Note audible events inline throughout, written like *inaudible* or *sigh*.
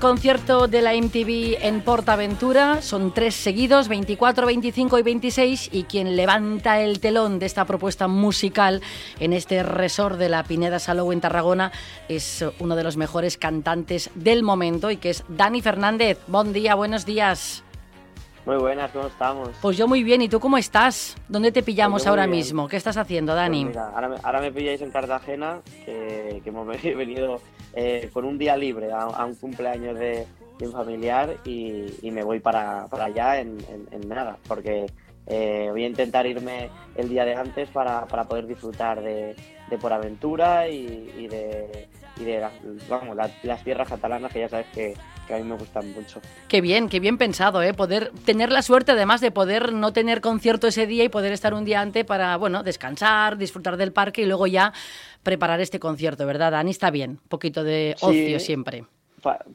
concierto de la MTV en Portaventura. Son tres seguidos, 24, 25 y 26. Y quien levanta el telón de esta propuesta musical en este resort de la Pineda Salou en Tarragona es uno de los mejores cantantes del momento y que es Dani Fernández. Buen día, buenos días. Muy buenas, ¿cómo estamos? Pues yo muy bien, ¿y tú cómo estás? ¿Dónde te pillamos pues ahora mismo? ¿Qué estás haciendo, pues Dani? ahora, me, pilláis en Cartagena, que, hemos *laughs* venido eh, con un día libre a, un cumpleaños de, un familiar y, me voy para, allá en, nada, porque eh, voy a intentar irme el día de antes para, poder disfrutar de, Por Aventura y, de, vamos, las tierras catalanas que ya sabes que, a mí me gustan mucho. Qué bien, qué bien pensado, ¿eh? Poder tener la suerte además de poder no tener concierto ese día y poder estar un día antes para, bueno, descansar, disfrutar del parque y luego ya preparar este concierto, ¿verdad, Dani? Está bien, un poquito de ocio siempre.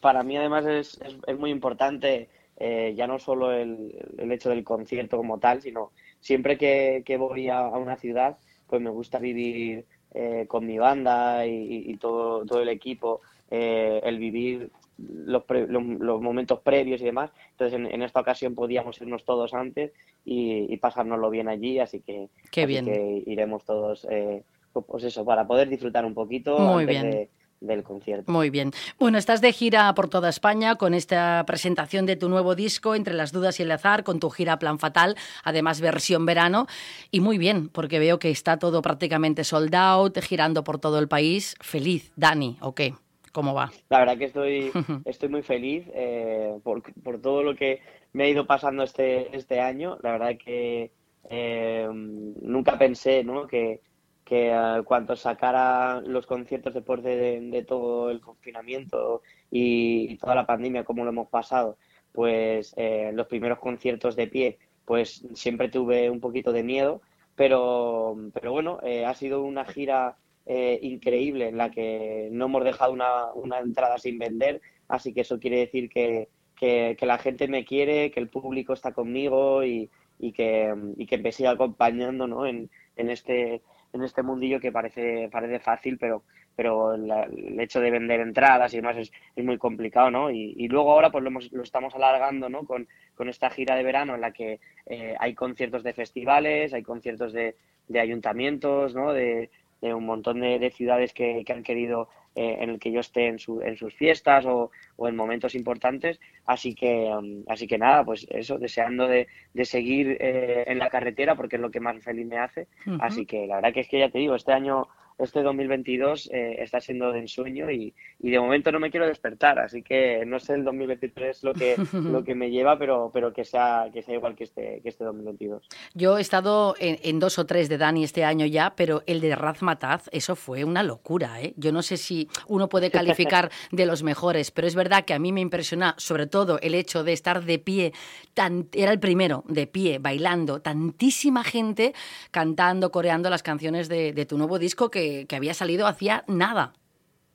para mí además es, es, muy importante eh, ya no solo el, el, hecho del concierto como tal, sino siempre que, que voy a, una ciudad, pues me gusta vivir eh, con mi banda y, todo, todo el equipo, eh, el vivir los, los, momentos previos y demás. Entonces, en, esta ocasión podíamos irnos todos antes y, y pasárnoslo bien allí, así que, Qué bien. que iremos todos eh, pues eso, para poder disfrutar un poquito Muy antes bien. del concierto. Muy bien. Bueno, estás de gira por toda España con esta presentación de tu nuevo disco, Entre las dudas y el azar, con tu gira Plan Fatal, además versión verano. Y muy bien, porque veo que está todo prácticamente sold out, girando por todo el país. Feliz, Dani, ¿o qué? ¿Cómo va? La verdad que estoy, *laughs* estoy muy feliz eh, por, por, todo lo que me ha ido pasando este, este año. La verdad que eh, nunca pensé ¿no? que, que uh, cuando sacara los conciertos después de, todo el confinamiento y, toda la pandemia, como lo hemos pasado, pues eh, los primeros conciertos de pie, pues siempre tuve un poquito de miedo, pero, pero bueno, eh, ha sido una gira eh, increíble en la que no hemos dejado una, una, entrada sin vender, así que eso quiere decir que, que, la gente me quiere, que el público está conmigo y, y, que, y que me sigue acompañando ¿no? en, en este en este mundillo que parece, parece fácil, pero, pero el hecho de vender entradas y demás es, es muy complicado, ¿no? Y, luego ahora pues lo, lo estamos alargando, ¿no? Con, con, esta gira de verano en la que eh, hay conciertos de festivales, hay conciertos de, de ayuntamientos, ¿no? De, de un montón de, ciudades que, han querido eh, en el que yo esté en, su, en sus fiestas o, o, en momentos importantes. Así que, um, así que nada, pues eso, deseando de, de seguir eh, en la carretera porque es lo que más feliz me hace. Así que la verdad que es que ya te digo, este año este 2022 eh, está siendo de ensueño y, y, de momento no me quiero despertar, así que no sé el 2023 lo que, lo que me lleva, pero, pero que, sea, que sea igual que este, que este 2022. Yo he estado en, dos o tres de Dani este año ya, pero el de Razmataz, eso fue una locura. ¿eh? Yo no sé si uno puede *laughs* calificar de los mejores, pero es verdad que a mí me impresiona sobre todo el hecho de estar de pie, tan, era el primero, de pie, bailando, tantísima gente cantando, coreando las canciones de, de tu nuevo disco que que, había salido hacía nada.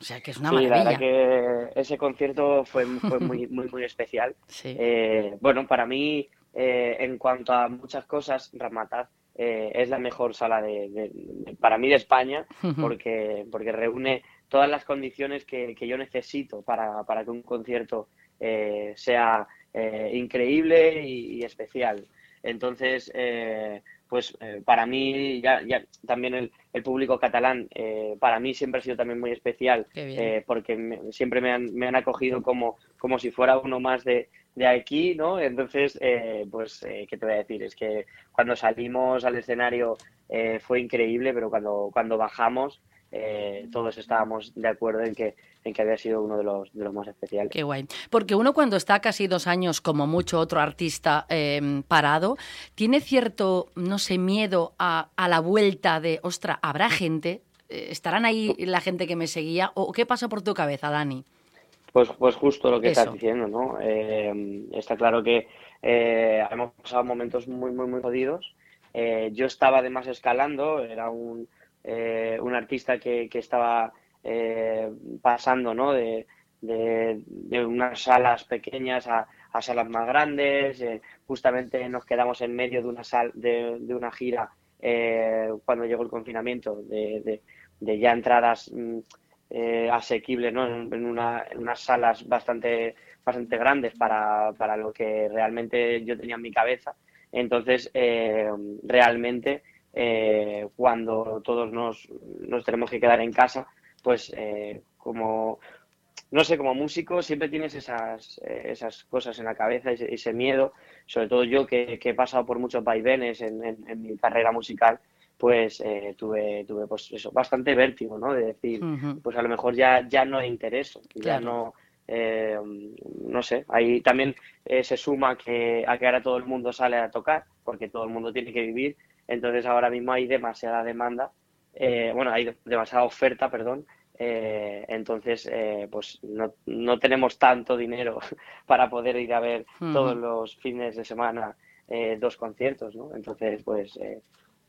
O sea, que es una sí, maravilla. La verdad que ese concierto fue, fue muy, *laughs* muy, muy especial. Eh, bueno, para mí, eh, en cuanto a muchas cosas, Ramataz eh, es la mejor sala de, para mí de España porque, porque reúne todas las condiciones que, que yo necesito para, para, que un concierto sea increíble y, y, especial. Entonces, pues eh, para mí ya, ya también el, el, público catalán eh, para mí siempre ha sido también muy especial eh, porque siempre me han, me han acogido como, como si fuera uno más de, de aquí, ¿no? Entonces, pues, ¿qué te voy a decir? Es que cuando salimos al escenario fue increíble, pero cuando, cuando bajamos eh, todos estábamos de acuerdo en que, en que había sido uno de los, de los más especiales. Qué guay. Porque uno cuando está casi dos años, como mucho otro artista, em, parado, tiene cierto, no sé, miedo a, a la vuelta de, ostra, ¿habrá gente? Eh, ¿Estarán ahí la gente que me seguía? ¿O qué pasa por tu cabeza, Dani? Pues, pues justo lo que estás diciendo, ¿no? Eh, está claro que hemos pasado momentos muy, muy, muy jodidos. yo estaba además escalando, era un, eh, un artista que, que estaba eh, pasando ¿no? de, de, unas salas pequeñas a, a salas más grandes. Eh, justamente nos quedamos en medio de una, sal, de, de una gira cuando llegó el confinamiento, de, ya entradas mm, asequibles, ¿no? En, una, en, unas salas bastante, bastante grandes para, para, lo que realmente yo tenía en mi cabeza. Entonces, realmente, cuando todos nos, nos, tenemos que quedar en casa, pues como no sé, como músico siempre tienes esas, eh, esas cosas en la cabeza, ese, ese miedo, sobre todo yo que, he pasado por muchos vaivenes en, en, mi carrera musical, pues eh, tuve, tuve pues eso, bastante vértigo, ¿no? De decir, pues a lo mejor ya, ya no hay interés, ya no, eh, no sé, ahí también se suma que a que ahora todo el mundo sale a tocar, porque todo el mundo tiene que vivir, entonces ahora mismo hay demasiada demanda, bueno, hay demasiada oferta, perdón, eh, entonces, eh, pues no, no, tenemos tanto dinero *laughs* para poder ir a ver todos los fines de semana eh, dos conciertos, ¿no? Entonces, pues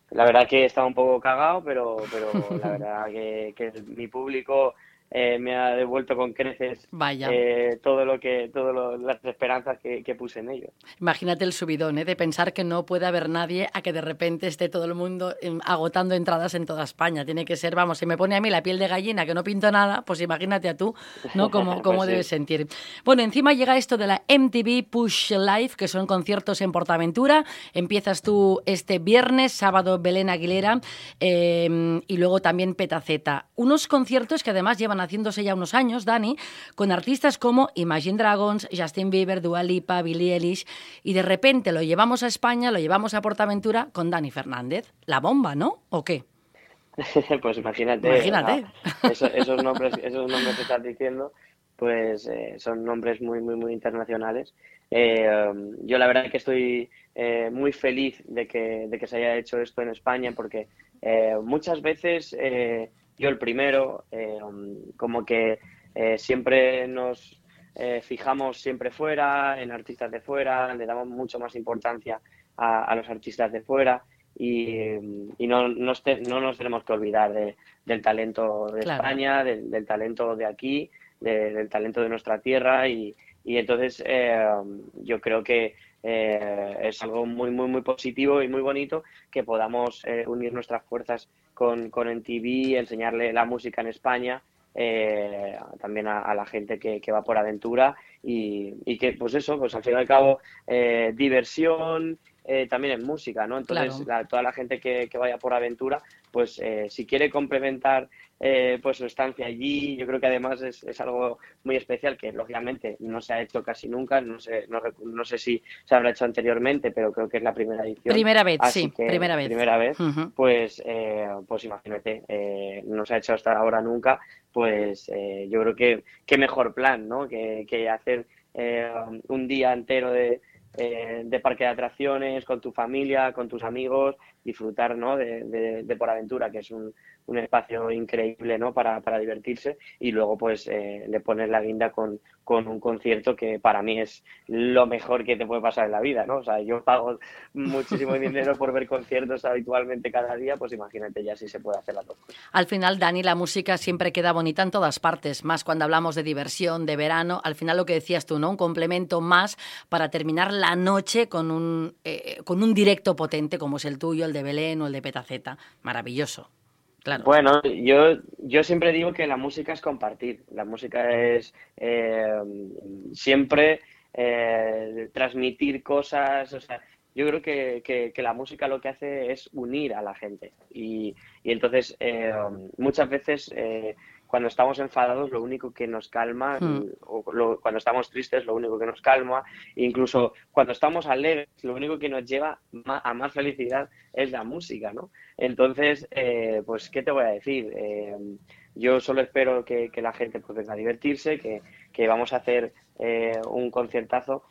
la verdad que estaba un poco cagado, pero, pero la verdad que, que mi público eh, me ha devuelto con creces Vaya. Eh, todo lo que todas las esperanzas que, puse en ellos. Imagínate el subidón ¿eh? de pensar que no puede haber nadie a que de repente esté todo el mundo em, agotando entradas en toda España. Tiene que ser, vamos, si me pone a mí la piel de gallina que no pinto nada, pues imagínate a tú, ¿no? *laughs* Cómo, cómo pues debes sentir. Bueno, encima llega esto de la MTV Push Live, que son conciertos en Portaventura. Empiezas tú este viernes, sábado Belén Aguilera em, y luego también Petaceta. Unos conciertos que además llevan haciéndose ya unos años, Dani, con artistas como Imagine Dragons, Justin Bieber, Dua Lipa, Billie Eilish, y de repente lo llevamos a España, lo llevamos a Portaventura con Dani Fernández. La bomba, ¿no? ¿O qué? *laughs* pues imagínate. Imagínate. esos, nombres, esos nombres que estás diciendo, pues eh, son nombres muy, muy, muy internacionales. Eh, um, yo la verdad es que estoy eh, muy feliz de que, de que se haya hecho esto en España porque muchas veces yo el primero, eh, como que eh, siempre nos eh, fijamos siempre fuera, en artistas de fuera, le damos mucho más importancia a, los artistas de fuera y, no, no, no, nos tenemos que olvidar del talento de España, del, talento de aquí, del talento de nuestra tierra y, y entonces yo creo que es algo muy, muy, muy positivo y muy bonito que podamos unir nuestras fuerzas con, con NTV, enseñarle la música en España, eh, también a, la gente que, que, va por aventura y, y, que, pues eso, pues al fin y al cabo, eh, diversión, eh, también en música, ¿no? Entonces, toda la gente que, que, vaya por aventura, pues si quiere complementar eh, pues su estancia allí. Yo creo que además es, es, algo muy especial que lógicamente no se ha hecho casi nunca. No sé, no, no, sé si se habrá hecho anteriormente, pero creo que es la primera edición. Primera vez, sí, primera vez. Primera vez, pues, eh, pues imagínate, eh, no se ha hecho hasta ahora nunca. Pues eh, yo creo que qué mejor plan, ¿no? Que, que hacer un día entero de, de parque de atracciones con tu familia, con tus amigos, disfrutar ¿no? de, de, de Por Aventura, que es un, un espacio increíble ¿no? para, para divertirse y luego pues eh, le pones la guinda con, con, un concierto que para mí es lo mejor que te puede pasar en la vida, ¿no? O sea, yo pago muchísimo *laughs* dinero por ver conciertos habitualmente cada día, pues imagínate ya si se puede hacer la dos Al final, Dani, la música siempre queda bonita en todas partes, más cuando hablamos de diversión, de verano, al final lo que decías tú, ¿no? Un complemento más para terminar la noche con un, eh, con un directo potente como es el tuyo, el de Belén o el de Petaceta. Maravilloso. Bueno, yo, yo siempre digo que la música es compartir. La música es eh, siempre eh, transmitir cosas. O sea, yo creo que, que, la música lo que hace es unir a la gente. Y, y entonces, eh, muchas veces cuando estamos enfadados lo único que nos calma, hmm. o cuando estamos tristes lo único que nos calma, incluso cuando estamos alegres lo único que nos lleva a más felicidad es la música, ¿no? Entonces, eh, pues, ¿qué te voy a decir? Eh, yo solo espero que, la gente pues, venga a divertirse, que, que vamos a hacer eh, un conciertazo.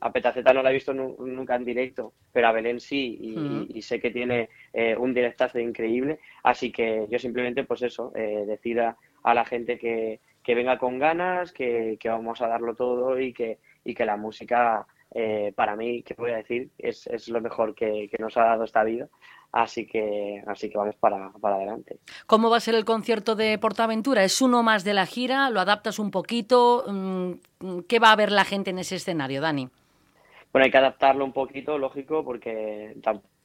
a Petaceta no la he visto nunca en directo, pero a Belén sí, y, hmm. y sé que tiene un directazo increíble. Así que yo simplemente, pues eso, decida a la gente que, que venga con ganas, que, que, vamos a darlo todo y que, y que la música, eh, para mí, que voy a decir, es, es lo mejor que, que, nos ha dado esta vida. Así que, así que vamos para, para adelante. ¿Cómo va a ser el concierto de Portaventura? ¿Es uno más de la gira? ¿Lo adaptas un poquito? Mm, ¿Qué va a ver la gente en ese escenario, Dani? Bueno, hay que adaptarlo un poquito, lógico, porque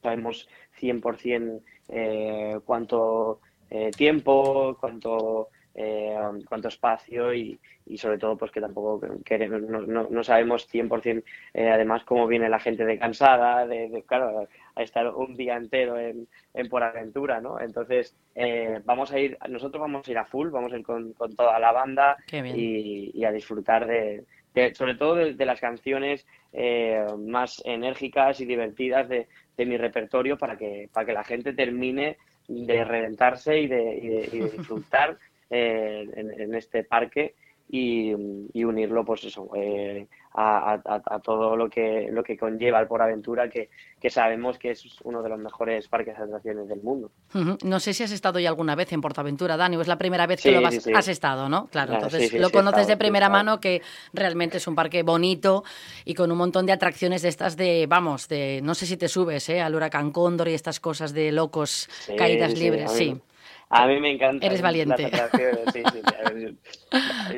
sabemos 100% eh, cuánto eh, tiempo, cuánto eh, cuánto espacio y, y, sobre todo pues que tampoco queremos, no, no, sabemos 100% eh, además cómo viene la gente de cansada, de, claro, a estar un día entero en, en por aventura, ¿no? Entonces eh, vamos a ir, nosotros vamos a ir a full, vamos a ir con, con toda la banda y, y, a disfrutar de, sobre todo de, las canciones eh, más enérgicas y divertidas de, de mi repertorio para que, para que la gente termine de reventarse y de, *laughs* disfrutar eh, en, este parque y, unirlo pues eso eh, a, todo lo que lo que conlleva el por aventura que, sabemos que es uno de los mejores parques de atracciones del mundo. No sé si has estado ya alguna vez en Portaventura Dani o es la primera vez que lo has estado no claro entonces lo conoces de primera mano que realmente es un parque bonito y con un montón de atracciones de estas de vamos de no sé si te subes ¿eh? al huracán cóndor y estas cosas de locos caídas libres sí a mí me encanta. Eres valiente.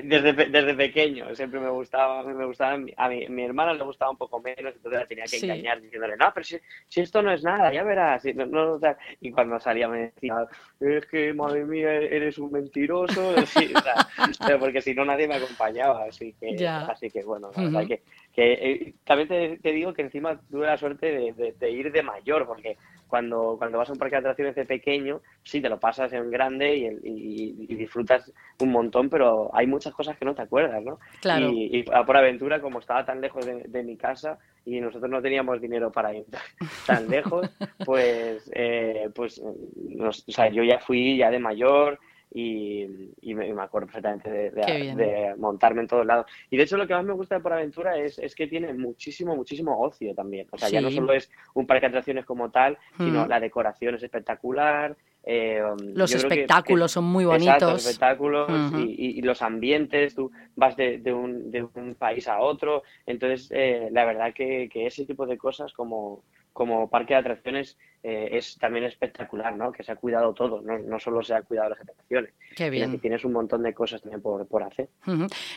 Desde, desde pequeño siempre me gustaba, me gustaba, a mi, mi hermana le gustaba un poco menos, entonces la tenía que engañar diciéndole, no, pero si, si, esto no es nada, ya verás. y cuando salía me decía, es que madre mía, eres un mentiroso, *laughs* pero porque si no nadie me acompañaba, así que, así que bueno, que, que eh, también te, te, digo que encima tuve la suerte de, de ir de mayor, porque cuando, cuando vas a un parque de atracciones de pequeño, sí, te lo pasas en grande y, disfrutas un montón, pero hay muchas cosas que no te acuerdas, ¿no? Claro. Y, por aventura, como estaba tan lejos de, mi casa y nosotros no teníamos dinero para ir *laughs* tan lejos, pues, eh, pues o sea, yo ya fui ya de mayor, y, me, acuerdo perfectamente de, montarme en todos lados. Y de hecho lo que más me gusta de Por Aventura es, es que tiene muchísimo, muchísimo ocio también. O sea, ya no solo es un parque de atracciones como tal, sino mm. la decoración es espectacular. Eh, los espectáculos son muy bonitos. los espectáculos y, los ambientes, tú vas de, un, de un país a otro. Entonces, eh, la verdad que, que ese tipo de cosas como como parque de atracciones eh, es también espectacular, ¿no? Que se ha cuidado todo, no, no solo se ha cuidado las atracciones. Qué bien. Que tienes un montón de cosas también por, por hacer.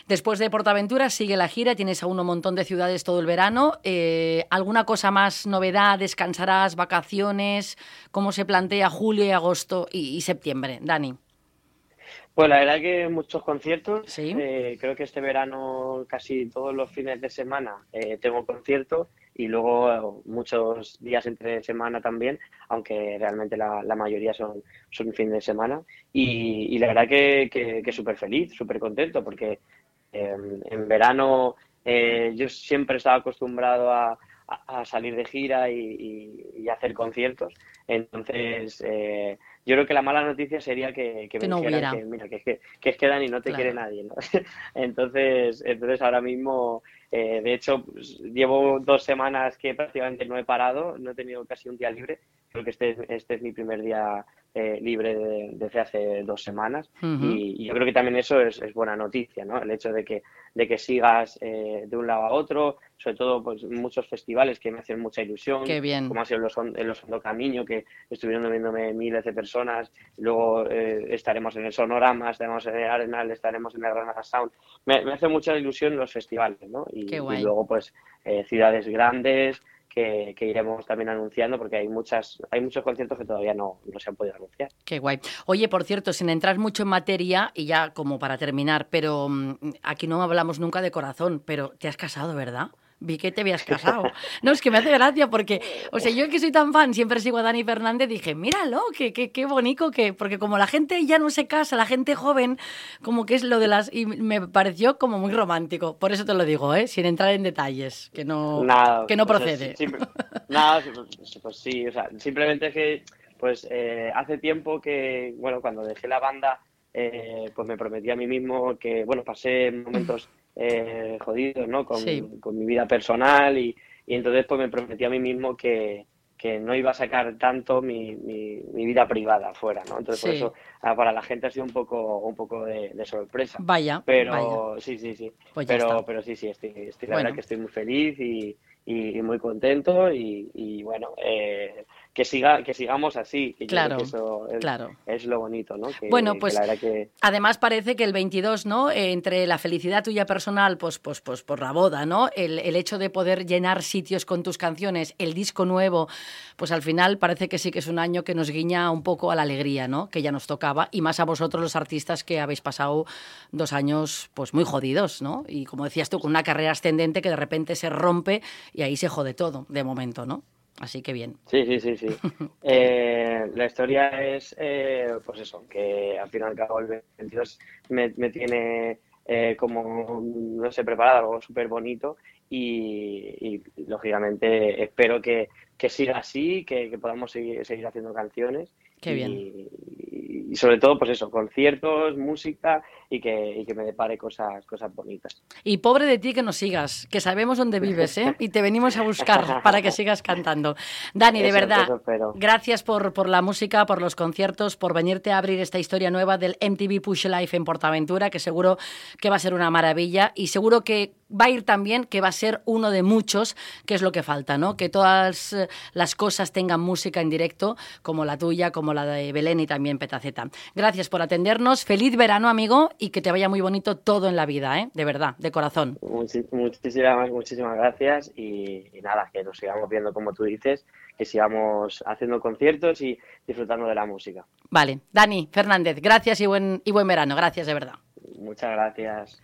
Después de Portaventura sigue la gira, tienes aún un montón de ciudades todo el verano. Eh, ¿Alguna cosa más, novedad? ¿Descansarás? ¿Vacaciones? ¿Cómo se plantea julio y agosto y, septiembre? Dani. Pues la verdad que muchos conciertos. ¿Sí? Eh, creo que este verano casi todos los fines de semana tengo conciertos y luego muchos días entre semana también, aunque realmente la, mayoría son, son fin de semana. Y, la verdad que, que, súper feliz, súper contento, porque em, en verano eh, yo siempre estaba acostumbrado a, salir de gira y, hacer conciertos. Entonces, eh, yo creo que la mala noticia sería que, que, me dijeran que, mira, que, es que, que es que Dani no te quiere nadie. ¿no? *laughs* entonces, entonces, ahora mismo eh, de hecho, pues, llevo dos semanas que prácticamente no he parado, no he tenido casi un día libre. Creo que este, este es mi primer día eh, libre desde hace dos semanas y, yo creo que también eso es, buena noticia, ¿no? El hecho de que, de que sigas eh, de un lado a otro, sobre todo pues muchos festivales que me hacen mucha ilusión, como ha sido los, los Hondo Camino, que estuvieron viéndome miles de personas, luego estaremos en el Sonorama, estaremos en el Arenal, estaremos en el Granada Sound. Me, me hace mucha ilusión los festivales, ¿no? y, luego pues eh, ciudades grandes que, iremos también anunciando porque hay muchas hay muchos conciertos que todavía no, no, se han podido anunciar. Qué guay. Oye, por cierto, sin entrar mucho en materia y ya como para terminar, pero mm, aquí no hablamos nunca de corazón, pero te has casado, ¿verdad? Vi que te habías casado. No, es que me hace gracia porque, o sea, yo que soy tan fan, siempre sigo a Dani Fernández, dije, míralo, qué, qué, qué bonito que, porque como la gente ya no se casa, la gente joven, como que es lo de las, y me pareció como muy romántico, por eso te lo digo, ¿eh? sin entrar en detalles, que no, que no procede. nada, pues, pues, sí, o sea, simplemente es que, pues eh, hace tiempo que, bueno, cuando dejé la banda, eh, pues me prometí a mí mismo que, bueno, pasé momentos eh, jodidos, ¿no? Con, mi vida personal y, entonces pues me prometí a mí mismo que, no iba a sacar tanto mi, mi, vida privada afuera, ¿no? Entonces por eso ah, para la gente ha sido un poco un poco de, sorpresa. Vaya. Pero sí, sí, sí. Pues pero, pero sí, sí, estoy, estoy la verdad que estoy muy feliz y, y, muy contento y, bueno, eh, que siga que sigamos así. claro, eso es, claro. es lo bonito, ¿no? bueno, pues además parece que el 22, ¿no? entre la felicidad tuya personal, pues, pues, pues por la boda, ¿no? El, el hecho de poder llenar sitios con tus canciones, el disco nuevo, pues al final parece que sí que es un año que nos guiña un poco a la alegría, ¿no? Que ya nos tocaba y más a vosotros los artistas que habéis pasado dos años, pues muy jodidos, ¿no? Y como decías tú, con una carrera ascendente que de repente se rompe y ahí se jode todo, de momento, ¿no? Así que bien. Sí, sí, sí, sí. *laughs* Eh, la historia es, eh, pues eso, que al fin y al cabo el 22 me, tiene eh, como, no sé, preparado algo súper bonito y, lógicamente espero que, siga así, que, podamos seguir, seguir haciendo canciones. Qué bien. y, sobre todo, pues eso, conciertos, música y que, me depare cosas, cosas bonitas. Y pobre de ti que nos sigas, que sabemos dónde vives, ¿eh? Y te venimos a buscar *laughs* para que sigas cantando. Dani, de verdad, gracias por, por la música, por los conciertos, por venirte a abrir esta historia nueva del MTV Push Life en Portaventura, que seguro que va a ser una maravilla y seguro que va a ir también, que va a ser uno de muchos, que es lo que falta, ¿no? Que todas eh, las cosas tengan música en directo, como la tuya, como la de Belén y también Petaceta. Gracias por atendernos. Feliz verano, amigo, y que te vaya muy bonito todo en la vida, ¿eh? De verdad, de corazón. muchísimas, muchísimas gracias y, nada, que nos sigamos viendo como tú dices, que sigamos haciendo conciertos y disfrutando de la música. Vale, Dani Fernández, gracias y buen, y buen verano. Gracias, de verdad. Muchas gracias.